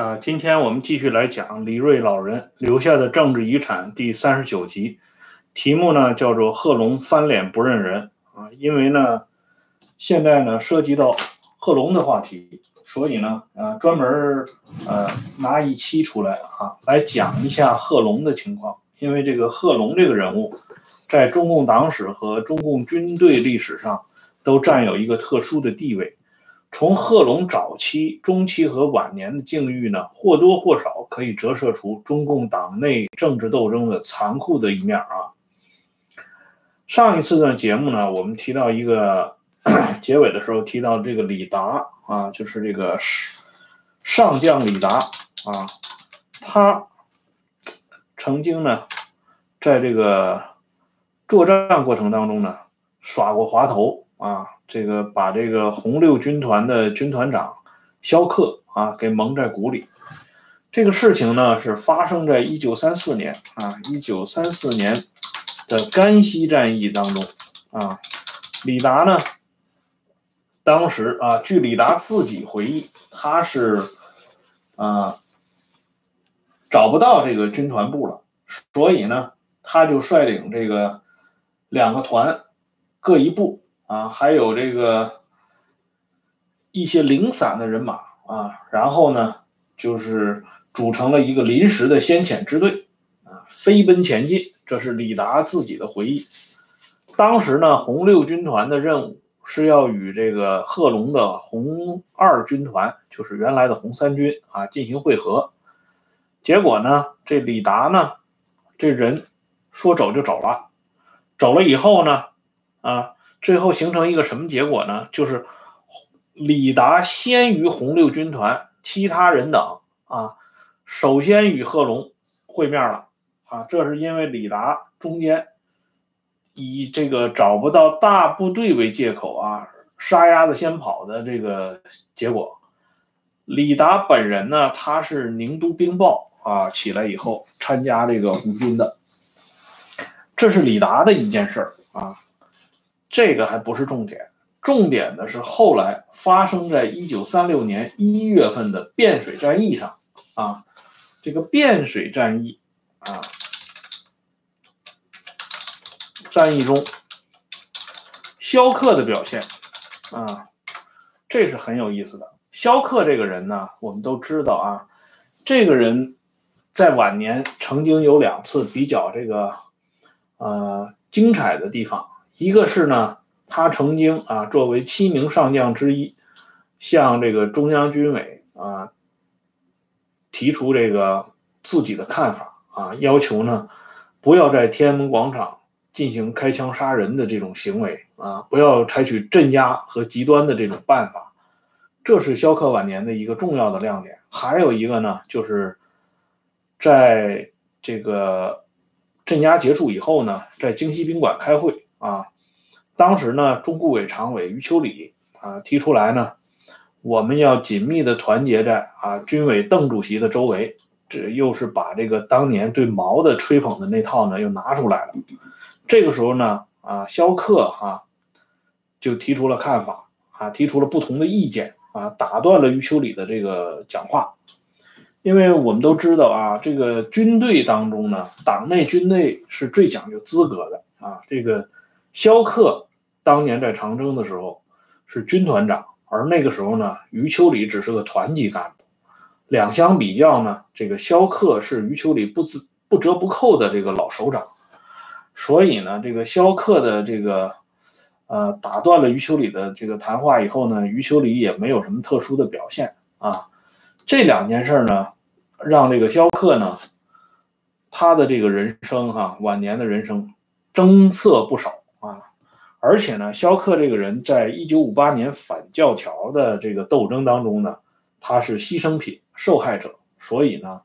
啊，今天我们继续来讲李瑞老人留下的政治遗产第三十九集，题目呢叫做“贺龙翻脸不认人”啊，因为呢现在呢涉及到贺龙的话题，所以呢啊专门呃拿一期出来啊来讲一下贺龙的情况，因为这个贺龙这个人物在中共党史和中共军队历史上都占有一个特殊的地位。从贺龙早期、中期和晚年的境遇呢，或多或少可以折射出中共党内政治斗争的残酷的一面啊。上一次的节目呢，我们提到一个 结尾的时候提到这个李达啊，就是这个上将李达啊，他曾经呢，在这个作战过程当中呢，耍过滑头啊。这个把这个红六军团的军团长萧克啊给蒙在鼓里，这个事情呢是发生在一九三四年啊，一九三四年的甘西战役当中啊，李达呢当时啊，据李达自己回忆，他是啊找不到这个军团部了，所以呢，他就率领这个两个团各一部。啊，还有这个一些零散的人马啊，然后呢，就是组成了一个临时的先遣支队啊，飞奔前进。这是李达自己的回忆。当时呢，红六军团的任务是要与这个贺龙的红二军团，就是原来的红三军啊，进行会合。结果呢，这李达呢，这人说走就走了，走了以后呢，啊。最后形成一个什么结果呢？就是李达先于红六军团其他人等啊，首先与贺龙会面了啊。这是因为李达中间以这个找不到大部队为借口啊，杀鸭子先跑的这个结果。李达本人呢，他是宁都兵报啊起来以后参加这个红军的，这是李达的一件事儿啊。这个还不是重点，重点的是后来发生在一九三六年一月份的汴水战役上啊，这个汴水战役啊，战役中萧克的表现啊，这是很有意思的。萧克这个人呢，我们都知道啊，这个人在晚年曾经有两次比较这个呃精彩的地方。一个是呢，他曾经啊作为七名上将之一，向这个中央军委啊提出这个自己的看法啊，要求呢不要在天安门广场进行开枪杀人的这种行为啊，不要采取镇压和极端的这种办法，这是萧克晚年的一个重要的亮点。还有一个呢，就是在这个镇压结束以后呢，在京西宾馆开会。啊，当时呢，中顾委常委余秋里啊提出来呢，我们要紧密的团结在啊军委邓主席的周围，这又是把这个当年对毛的吹捧的那套呢又拿出来了。这个时候呢，啊萧克哈就提出了看法啊，提出了不同的意见啊，打断了余秋里的这个讲话，因为我们都知道啊，这个军队当中呢，党内军队是最讲究资格的啊，这个。萧克当年在长征的时候是军团长，而那个时候呢，余秋里只是个团级干部。两相比较呢，这个萧克是余秋里不自不折不扣的这个老首长，所以呢，这个萧克的这个呃打断了余秋里的这个谈话以后呢，余秋里也没有什么特殊的表现啊。这两件事呢，让这个萧克呢，他的这个人生哈晚年的人生增色不少。啊而且呢，萧克这个人在一九五八年反教条的这个斗争当中呢，他是牺牲品、受害者，所以呢，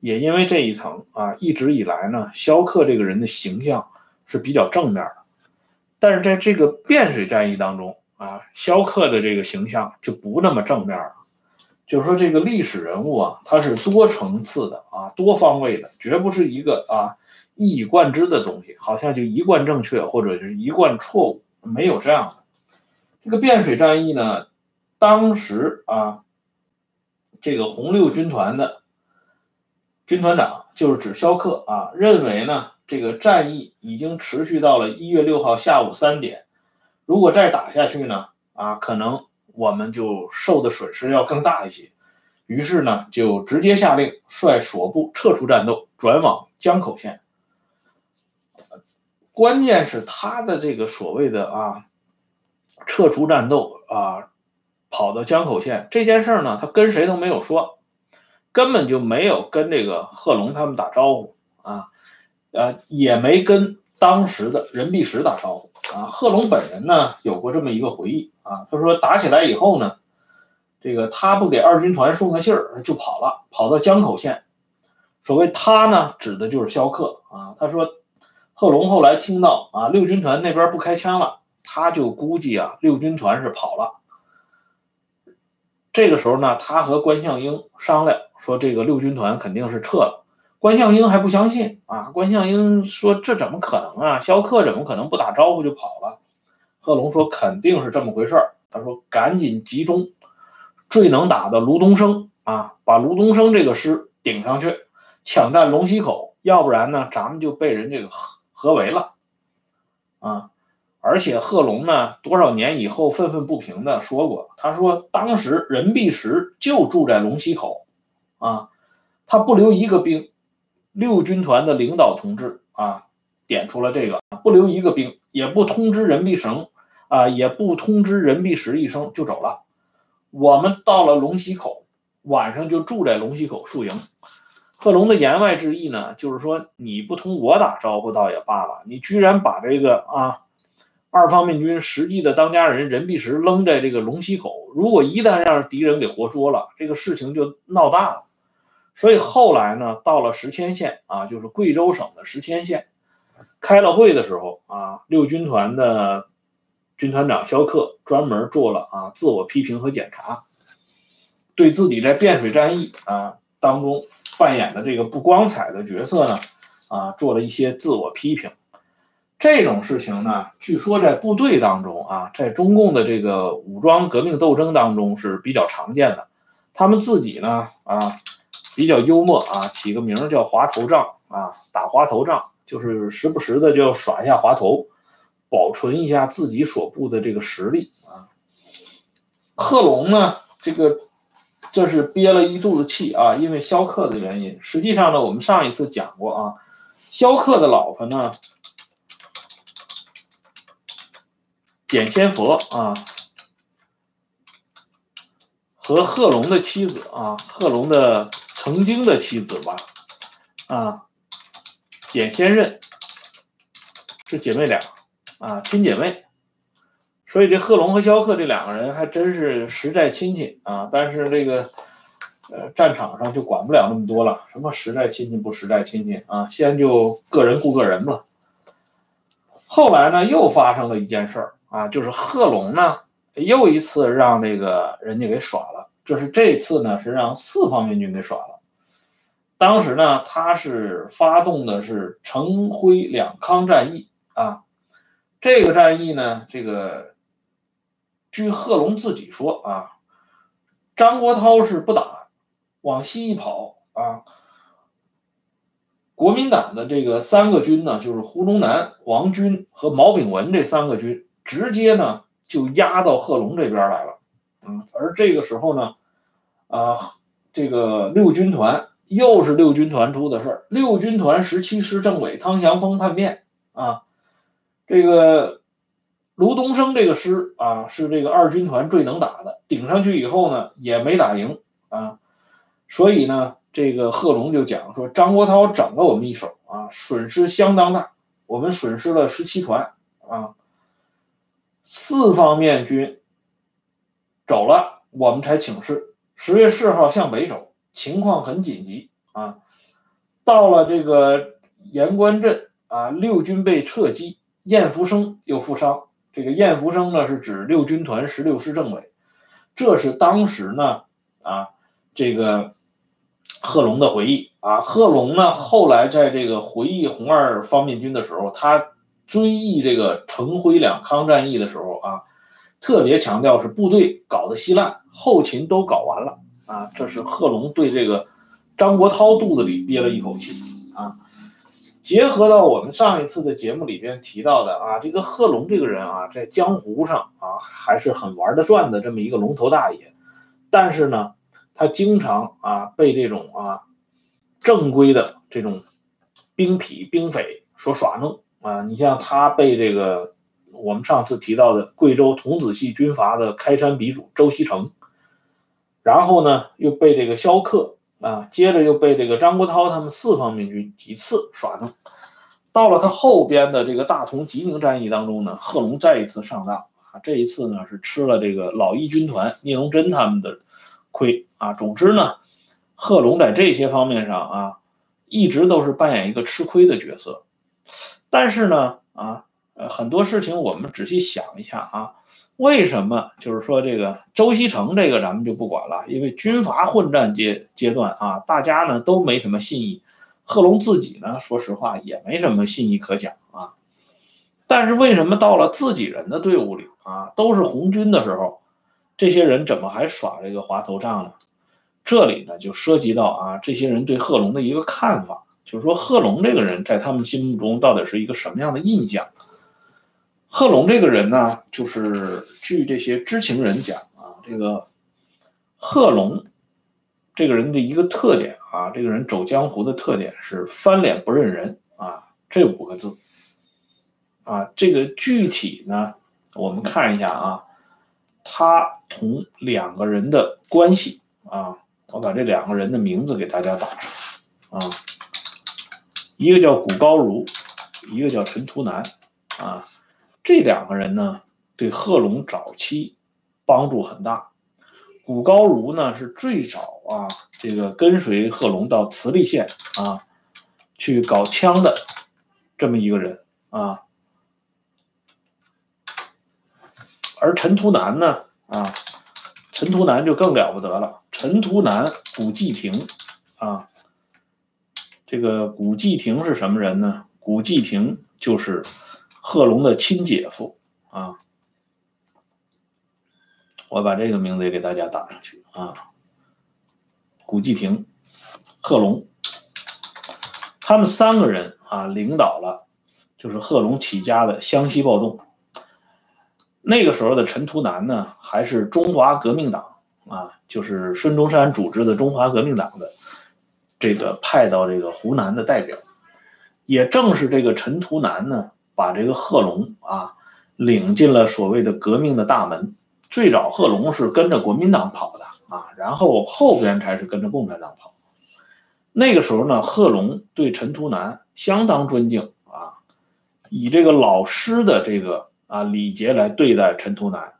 也因为这一层啊，一直以来呢，萧克这个人的形象是比较正面的。但是在这个汴水战役当中啊，萧克的这个形象就不那么正面了。就是说，这个历史人物啊，他是多层次的啊，多方位的，绝不是一个啊。一以贯之的东西，好像就一贯正确，或者是一贯错误，没有这样的。这个汴水战役呢，当时啊，这个红六军团的军团长就是指萧克啊，认为呢这个战役已经持续到了一月六号下午三点，如果再打下去呢啊，可能我们就受的损失要更大一些。于是呢，就直接下令率所部撤出战斗，转往江口县。关键是他的这个所谓的啊，撤出战斗啊，跑到江口县这件事呢，他跟谁都没有说，根本就没有跟这个贺龙他们打招呼啊，呃，也没跟当时的任弼时打招呼啊。贺龙本人呢，有过这么一个回忆啊，他说打起来以后呢。这个他不给二军团送个信儿就跑了，跑到江口县。所谓他呢，指的就是萧克啊。他说，贺龙后来听到啊六军团那边不开枪了，他就估计啊六军团是跑了。这个时候呢，他和关向英商量说，这个六军团肯定是撤了。关向英还不相信啊，关向英说这怎么可能啊？萧克怎么可能不打招呼就跑了？贺龙说肯定是这么回事儿。他说赶紧集中。最能打的卢东升啊，把卢东升这个师顶上去，抢占龙溪口，要不然呢，咱们就被人这个合围了啊！而且贺龙呢，多少年以后愤愤不平的说过，他说当时任弼时就住在龙溪口啊，他不留一个兵，六军团的领导同志啊，点出了这个，不留一个兵，也不通知任弼成啊，也不通知任弼时一声就走了。我们到了龙溪口，晚上就住在龙溪口宿营。贺龙的言外之意呢，就是说你不同我打招呼倒也罢了，你居然把这个啊二方面军实际的当家人任弼时扔在这个龙溪口，如果一旦让敌人给活捉了，这个事情就闹大了。所以后来呢，到了石阡县啊，就是贵州省的石阡县，开了会的时候啊，六军团的。军团长肖克专门做了啊自我批评和检查，对自己在汴水战役啊当中扮演的这个不光彩的角色呢啊做了一些自我批评。这种事情呢，据说在部队当中啊，在中共的这个武装革命斗争当中是比较常见的。他们自己呢啊比较幽默啊，起个名叫“滑头仗”啊，打滑头仗就是时不时的就要耍一下滑头。保存一下自己所部的这个实力啊。贺龙呢，这个这是憋了一肚子气啊，因为萧克的原因。实际上呢，我们上一次讲过啊，萧克的老婆呢，简先佛啊，和贺龙的妻子啊，贺龙的曾经的妻子吧，啊，简先任是姐妹俩。啊，亲姐妹，所以这贺龙和萧克这两个人还真是实在亲戚啊。但是这个，呃，战场上就管不了那么多了，什么实在亲戚不实在亲戚啊，先就个人顾个人吧。后来呢，又发生了一件事儿啊，就是贺龙呢又一次让那个人家给耍了，就是这次呢是让四方面军给耍了。当时呢，他是发动的是城徽两康战役啊。这个战役呢，这个据贺龙自己说啊，张国焘是不打，往西一跑啊，国民党的这个三个军呢，就是胡宗南、王军和毛炳文这三个军，直接呢就压到贺龙这边来了，嗯，而这个时候呢，啊，这个六军团又是六军团出的事儿，六军团十七师政委汤祥峰叛变啊。这个卢东升这个师啊，是这个二军团最能打的，顶上去以后呢，也没打赢啊，所以呢，这个贺龙就讲说，张国焘整了我们一手啊，损失相当大，我们损失了十七团啊，四方面军走了，我们才请示，十月四号向北走，情况很紧急啊，到了这个盐官镇啊，六军被撤击。晏福生又负伤，这个晏福生呢是指六军团十六师政委，这是当时呢啊这个贺龙的回忆啊。贺龙呢后来在这个回忆红二方面军的时候，他追忆这个城徽两康战役的时候啊，特别强调是部队搞得稀烂，后勤都搞完了啊，这是贺龙对这个张国焘肚子里憋了一口气啊。结合到我们上一次的节目里边提到的啊，这个贺龙这个人啊，在江湖上啊还是很玩得转的这么一个龙头大爷，但是呢，他经常啊被这种啊正规的这种兵痞兵匪所耍弄啊。你像他被这个。我们上次提到的贵州童子系军阀的开山鼻祖周锡成，然后呢又被这个萧克啊，接着又被这个张国焘他们四方面军几次耍弄，到了他后边的这个大同吉宁战役当中呢，贺龙再一次上当啊，这一次呢是吃了这个老一军团聂荣臻他们的亏啊。总之呢，贺龙在这些方面上啊，一直都是扮演一个吃亏的角色，但是呢啊。呃，很多事情我们仔细想一下啊，为什么就是说这个周锡成这个咱们就不管了，因为军阀混战阶阶段啊，大家呢都没什么信义，贺龙自己呢，说实话也没什么信义可讲啊。但是为什么到了自己人的队伍里啊，都是红军的时候，这些人怎么还耍这个滑头仗呢？这里呢就涉及到啊，这些人对贺龙的一个看法，就是说贺龙这个人在他们心目中到底是一个什么样的印象？贺龙这个人呢，就是据这些知情人讲啊，这个贺龙这个人的一个特点啊，这个人走江湖的特点是翻脸不认人啊，这五个字啊，这个具体呢，我们看一下啊，他同两个人的关系啊，我把这两个人的名字给大家打上啊，一个叫古高如，一个叫陈图南啊。这两个人呢，对贺龙早期帮助很大。古高如呢，是最早啊，这个跟随贺龙到慈利县啊，去搞枪的这么一个人啊。而陈图南呢，啊，陈图南就更了不得了。陈图南、古继亭啊，这个古继亭是什么人呢？古继亭就是。贺龙的亲姐夫啊，我把这个名字也给大家打上去啊。古继亭、贺龙，他们三个人啊，领导了就是贺龙起家的湘西暴动。那个时候的陈图南呢，还是中华革命党啊，就是孙中山组织的中华革命党的这个派到这个湖南的代表。也正是这个陈图南呢。把这个贺龙啊领进了所谓的革命的大门。最早贺龙是跟着国民党跑的啊，然后后边才是跟着共产党跑。那个时候呢，贺龙对陈图南相当尊敬啊，以这个老师的这个啊礼节来对待陈图南，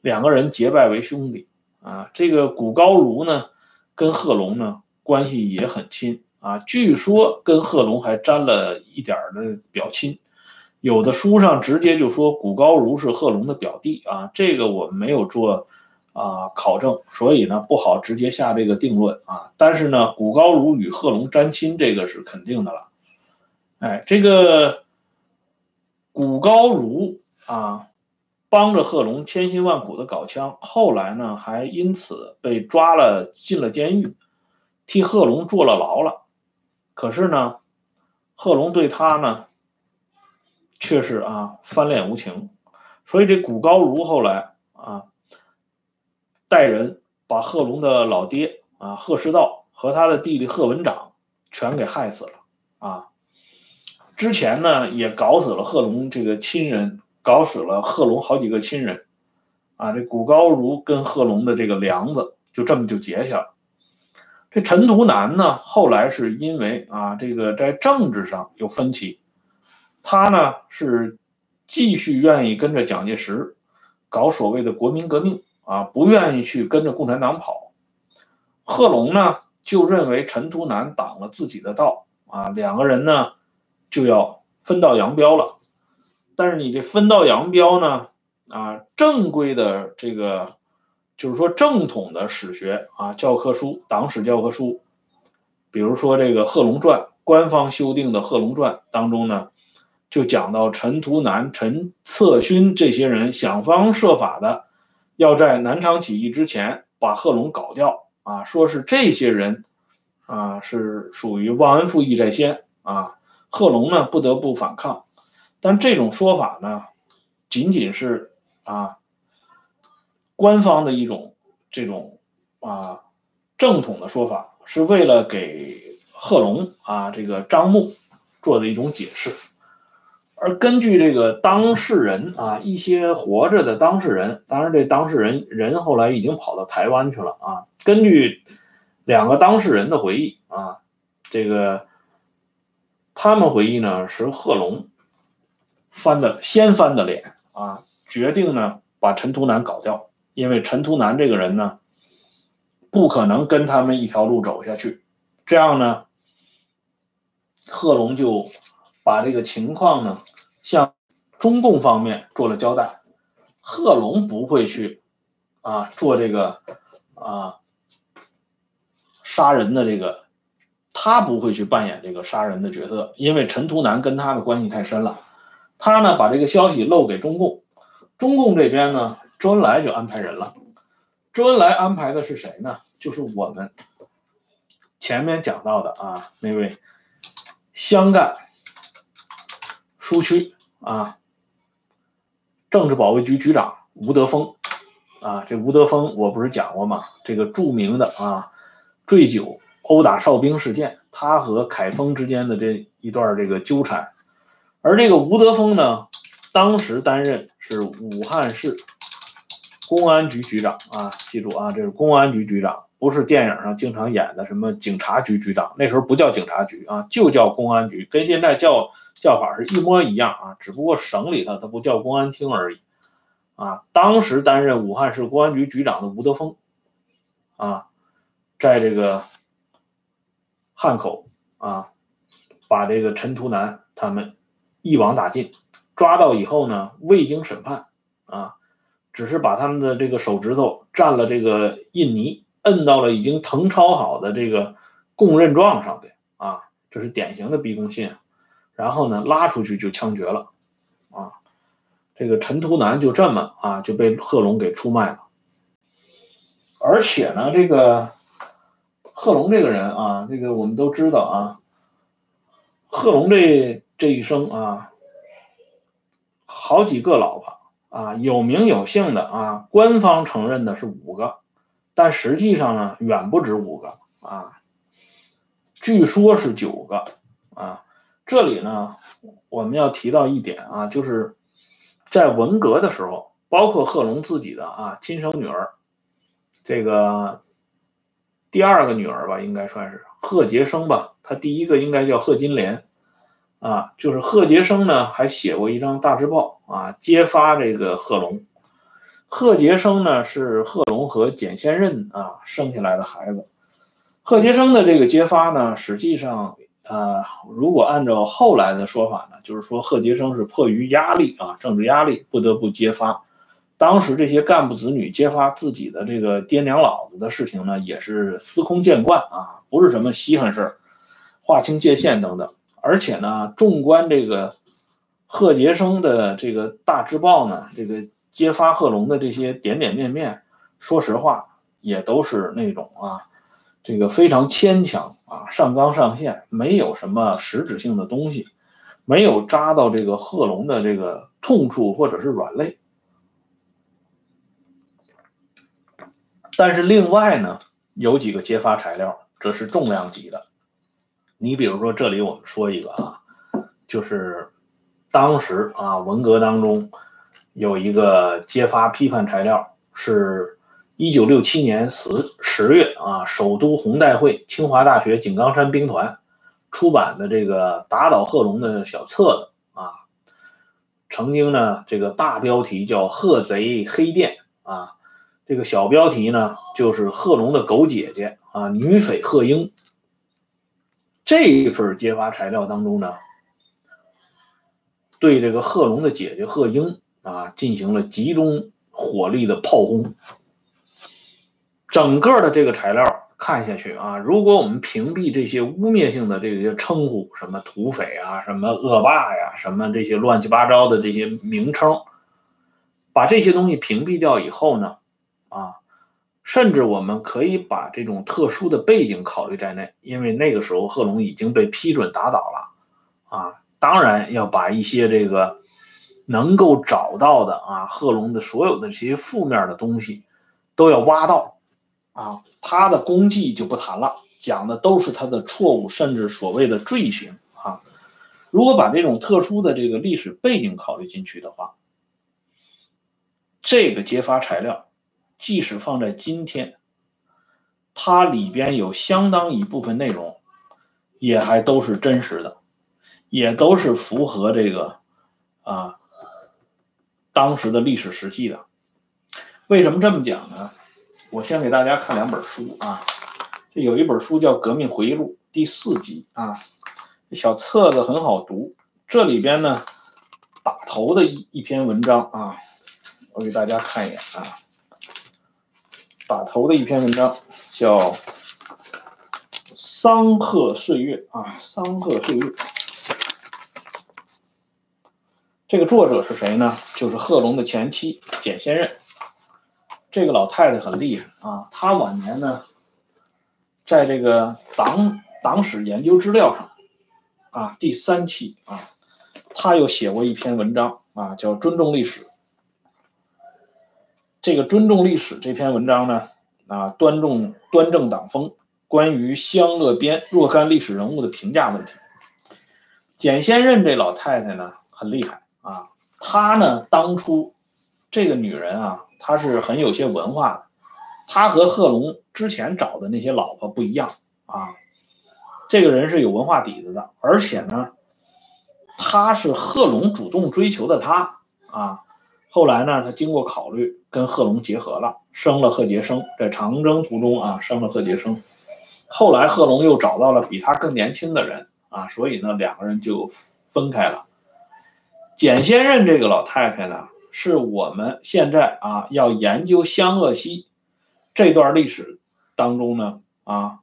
两个人结拜为兄弟啊。这个古高如呢，跟贺龙呢关系也很亲啊，据说跟贺龙还沾了一点的表亲。有的书上直接就说古高如是贺龙的表弟啊，这个我们没有做啊考证，所以呢不好直接下这个定论啊。但是呢，古高如与贺龙沾亲，这个是肯定的了。哎，这个古高如啊，帮着贺龙千辛万苦的搞枪，后来呢还因此被抓了进了监狱，替贺龙坐了牢了。可是呢，贺龙对他呢。却是啊翻脸无情，所以这古高如后来啊带人把贺龙的老爹啊贺师道和他的弟弟贺文长全给害死了啊。之前呢也搞死了贺龙这个亲人，搞死了贺龙好几个亲人啊。这古高如跟贺龙的这个梁子就这么就结下了。这陈图南呢后来是因为啊这个在政治上有分歧。他呢是继续愿意跟着蒋介石搞所谓的国民革命啊，不愿意去跟着共产党跑。贺龙呢就认为陈图南挡了自己的道啊，两个人呢就要分道扬镳了。但是你这分道扬镳呢啊，正规的这个就是说正统的史学啊教科书党史教科书，比如说这个《贺龙传》官方修订的《贺龙传》当中呢。就讲到陈图南、陈策勋这些人想方设法的，要在南昌起义之前把贺龙搞掉啊，说是这些人啊是属于忘恩负义在先啊，贺龙呢不得不反抗，但这种说法呢，仅仅是啊官方的一种这种啊正统的说法，是为了给贺龙啊这个张牧做的一种解释。而根据这个当事人啊，一些活着的当事人，当然这当事人人后来已经跑到台湾去了啊。根据两个当事人的回忆啊，这个他们回忆呢是贺龙翻的先翻的脸啊，决定呢把陈图南搞掉，因为陈图南这个人呢不可能跟他们一条路走下去，这样呢，贺龙就。把这个情况呢，向中共方面做了交代。贺龙不会去啊做这个啊杀人的这个，他不会去扮演这个杀人的角色，因为陈图南跟他的关系太深了。他呢把这个消息漏给中共，中共这边呢，周恩来就安排人了。周恩来安排的是谁呢？就是我们前面讲到的啊那位湘赣。苏区啊，政治保卫局局长吴德峰啊，这吴德峰我不是讲过吗？这个著名的啊醉酒殴打哨兵事件，他和凯丰之间的这一段这个纠缠，而这个吴德峰呢，当时担任是武汉市公安局局长啊，记住啊，这是公安局局长，不是电影上经常演的什么警察局局长，那时候不叫警察局啊，就叫公安局，跟现在叫。叫法是一模一样啊，只不过省里头它不叫公安厅而已，啊，当时担任武汉市公安局局长的吴德峰，啊，在这个汉口啊，把这个陈图南他们一网打尽，抓到以后呢，未经审判啊，只是把他们的这个手指头蘸了这个印泥，摁到了已经誊抄好的这个供认状上边啊，这是典型的逼供信。然后呢，拉出去就枪决了，啊，这个陈图南就这么啊就被贺龙给出卖了。而且呢，这个贺龙这个人啊，这个我们都知道啊，贺龙这这一生啊，好几个老婆啊，有名有姓的啊，官方承认的是五个，但实际上呢，远不止五个啊，据说是九个啊。这里呢，我们要提到一点啊，就是在文革的时候，包括贺龙自己的啊亲生女儿，这个第二个女儿吧，应该算是贺杰生吧，他第一个应该叫贺金莲啊，就是贺杰生呢还写过一张大字报啊，揭发这个贺龙。贺杰生呢是贺龙和简先任啊生下来的孩子。贺杰生的这个揭发呢，实际上。啊，如果按照后来的说法呢，就是说贺杰生是迫于压力啊，政治压力不得不揭发。当时这些干部子女揭发自己的这个爹娘老子的事情呢，也是司空见惯啊，不是什么稀罕事儿，划清界限等等。而且呢，纵观这个贺杰生的这个大字报呢，这个揭发贺龙的这些点点面面，说实话也都是那种啊。这个非常牵强啊，上纲上线，没有什么实质性的东西，没有扎到这个贺龙的这个痛处或者是软肋。但是另外呢，有几个揭发材料，这是重量级的。你比如说，这里我们说一个啊，就是当时啊，文革当中有一个揭发批判材料是。一九六七年十十月啊，首都红代会、清华大学井冈山兵团出版的这个打倒贺龙的小册子啊，曾经呢，这个大标题叫“贺贼黑店”啊，这个小标题呢就是贺龙的狗姐姐啊，女匪贺英。这一份揭发材料当中呢，对这个贺龙的姐姐贺英啊进行了集中火力的炮轰。整个的这个材料看下去啊，如果我们屏蔽这些污蔑性的这些称呼，什么土匪啊，什么恶霸呀，什么这些乱七八糟的这些名称，把这些东西屏蔽掉以后呢，啊，甚至我们可以把这种特殊的背景考虑在内，因为那个时候贺龙已经被批准打倒了啊。当然要把一些这个能够找到的啊，贺龙的所有的这些负面的东西都要挖到啊。他的功绩就不谈了，讲的都是他的错误，甚至所谓的罪行啊。如果把这种特殊的这个历史背景考虑进去的话，这个揭发材料，即使放在今天，它里边有相当一部分内容，也还都是真实的，也都是符合这个啊当时的历史实际的。为什么这么讲呢？我先给大家看两本书啊，这有一本书叫《革命回忆录》第四集啊，小册子很好读，这里边呢打头的一一篇文章啊。我给大家看一眼啊，打头的一篇文章叫《桑鹤岁月》啊，《桑鹤岁月》。这个作者是谁呢？就是贺龙的前妻简先任。这个老太太很厉害啊，她晚年呢，在这个党党史研究资料上啊，第三期啊，她又写过一篇文章啊，叫《尊重历史》。这个尊重历史这篇文章呢，啊，端重端正党风，关于湘鄂边若干历史人物的评价问题。简先任这老太太呢很厉害啊，她呢当初这个女人啊，她是很有些文化的，她和贺龙之前找的那些老婆不一样啊，这个人是有文化底子的，而且呢，她是贺龙主动追求的她啊。后来呢，她经过考虑，跟贺龙结合了，生了贺杰生。在长征途中啊，生了贺杰生。后来贺龙又找到了比他更年轻的人啊，所以呢，两个人就分开了。简先任这个老太太呢，是我们现在啊要研究湘鄂西这段历史当中呢啊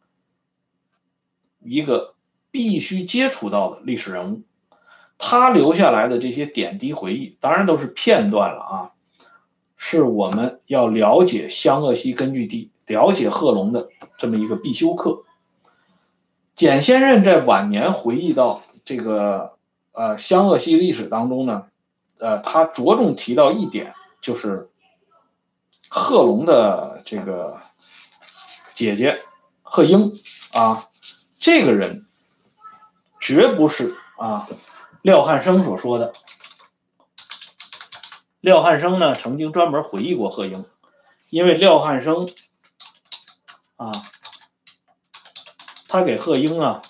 一个必须接触到的历史人物。他留下来的这些点滴回忆，当然都是片段了啊，是我们要了解湘鄂西根据地、了解贺龙的这么一个必修课。简先任在晚年回忆到这个呃湘鄂西历史当中呢，呃，他着重提到一点，就是贺龙的这个姐姐贺英啊，这个人绝不是啊。廖汉生所说的，廖汉生呢曾经专门回忆过贺英，因为廖汉生啊，他给贺英啊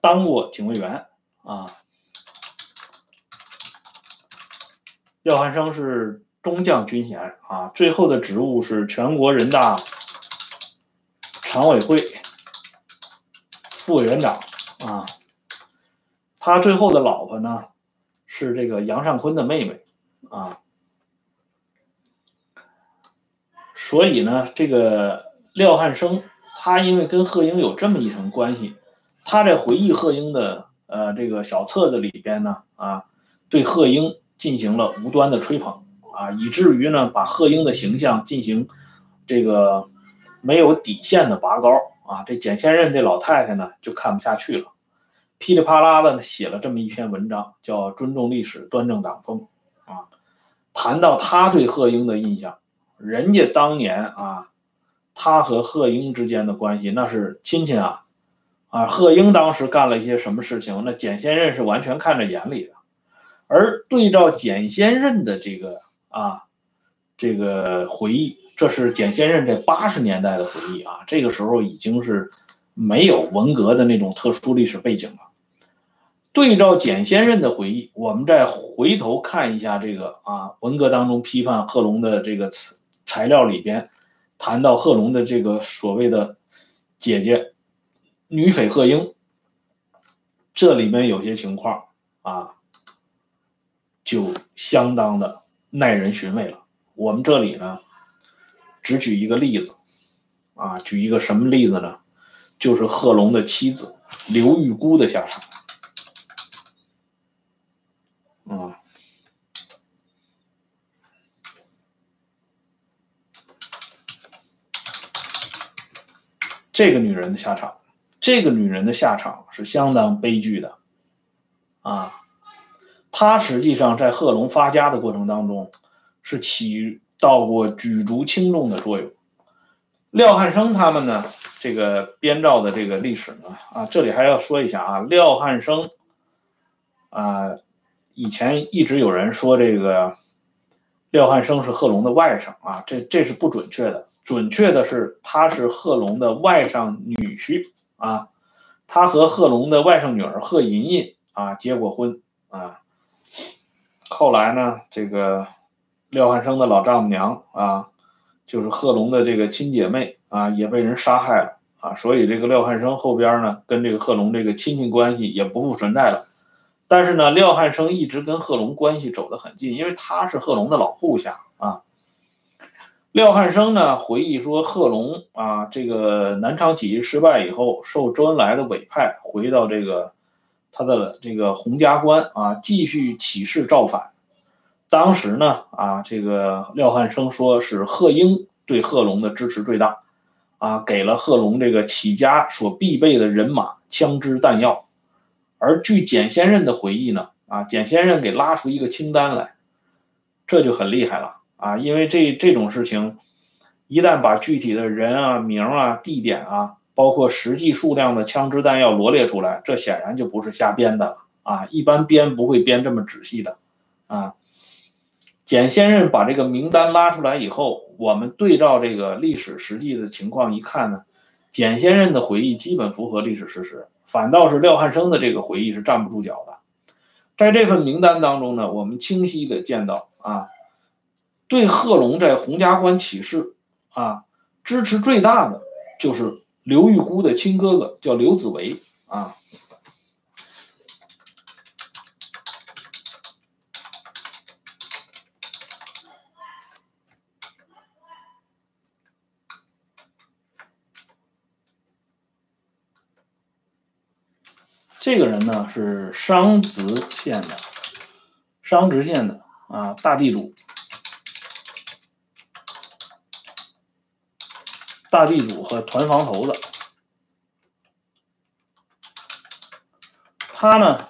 当过警卫员啊。廖汉生是中将军衔啊，最后的职务是全国人大常委会副委员长啊。他最后的老婆呢，是这个杨尚昆的妹妹，啊，所以呢，这个廖汉生他因为跟贺英有这么一层关系，他在回忆贺英的呃这个小册子里边呢，啊，对贺英进行了无端的吹捧，啊，以至于呢把贺英的形象进行这个没有底线的拔高，啊，这简先任这老太太呢就看不下去了。噼里啪啦的写了这么一篇文章，叫《尊重历史，端正党风》啊，谈到他对贺英的印象，人家当年啊，他和贺英之间的关系那是亲戚啊，啊，贺英当时干了一些什么事情，那简先任是完全看在眼里的，而对照简先任的这个啊，这个回忆，这是简先任这八十年代的回忆啊，这个时候已经是没有文革的那种特殊历史背景了。对照简先任的回忆，我们再回头看一下这个啊，文革当中批判贺龙的这个材材料里边，谈到贺龙的这个所谓的姐姐女匪贺英，这里面有些情况啊，就相当的耐人寻味了。我们这里呢，只举一个例子啊，举一个什么例子呢？就是贺龙的妻子刘玉姑的下场。这个女人的下场，这个女人的下场是相当悲剧的，啊，他实际上在贺龙发家的过程当中是起到过举足轻重的作用。廖汉生他们呢，这个编造的这个历史呢，啊，这里还要说一下啊，廖汉生，啊，以前一直有人说这个廖汉生是贺龙的外甥啊，这这是不准确的，准确的是他是贺龙的外甥女婿啊，他和贺龙的外甥女儿贺银银啊结过婚啊，后来呢，这个廖汉生的老丈母娘啊。就是贺龙的这个亲姐妹啊，也被人杀害了啊，所以这个廖汉生后边呢，跟这个贺龙这个亲戚关系也不复存在了。但是呢，廖汉生一直跟贺龙关系走得很近，因为他是贺龙的老部下啊。廖汉生呢回忆说，贺龙啊，这个南昌起义失败以后，受周恩来的委派，回到这个他的这个洪家关啊，继续起事造反。当时呢，啊，这个廖汉生说是贺英对贺龙的支持最大，啊，给了贺龙这个起家所必备的人马、枪支、弹药。而据简先任的回忆呢，啊，简先任给拉出一个清单来，这就很厉害了啊，因为这这种事情，一旦把具体的人啊、名啊、地点啊，包括实际数量的枪支弹药罗列出来，这显然就不是瞎编的了啊，一般编不会编这么仔细的，啊。简先生把这个名单拉出来以后，我们对照这个历史实际的情况一看呢，简先生的回忆基本符合历史事实，反倒是廖汉生的这个回忆是站不住脚的。在这份名单当中呢，我们清晰的见到啊，对贺龙在洪家关起事啊支持最大的就是刘玉姑的亲哥哥，叫刘子维啊。这个人呢是商直县的，商直县的啊大地主，大地主和团房头子，他呢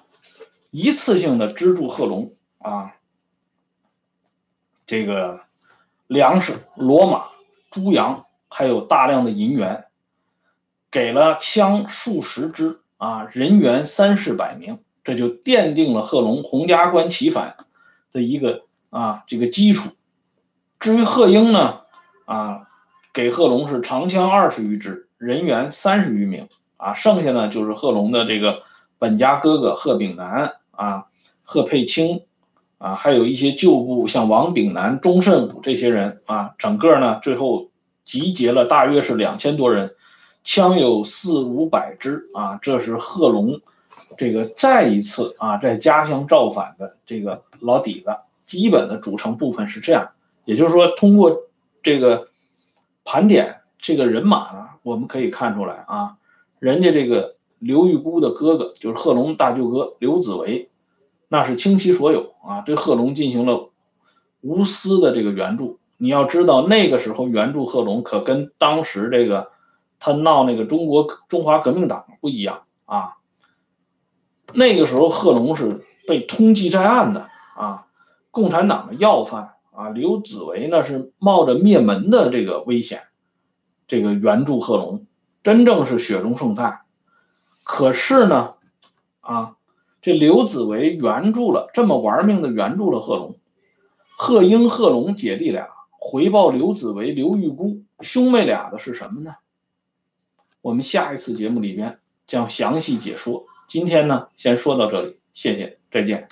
一次性的资助贺龙啊，这个粮食、骡马、猪羊，还有大量的银元，给了枪数十支。啊，人员三四百名，这就奠定了贺龙洪家关起反的一个啊这个基础。至于贺英呢，啊，给贺龙是长枪二十余支，人员三十余名，啊，剩下呢就是贺龙的这个本家哥哥贺炳南啊、贺佩清啊，还有一些旧部像王炳南、钟慎武这些人啊，整个呢最后集结了大约是两千多人。枪有四五百支啊，这是贺龙这个再一次啊在家乡造反的这个老底子，基本的组成部分是这样。也就是说，通过这个盘点这个人马呢，我们可以看出来啊，人家这个刘玉姑的哥哥就是贺龙大舅哥刘子维，那是倾其所有啊，对贺龙进行了无私的这个援助。你要知道，那个时候援助贺龙可跟当时这个。他闹那个中国中华革命党不一样啊，那个时候贺龙是被通缉在案的啊，共产党的要犯啊。刘子维呢是冒着灭门的这个危险，这个援助贺龙，真正是雪中送炭。可是呢，啊，这刘子维援助了这么玩命的援助了贺龙，贺英、贺龙姐弟俩回报刘子维、刘玉姑兄妹俩的是什么呢？我们下一次节目里边将详细解说。今天呢，先说到这里，谢谢，再见。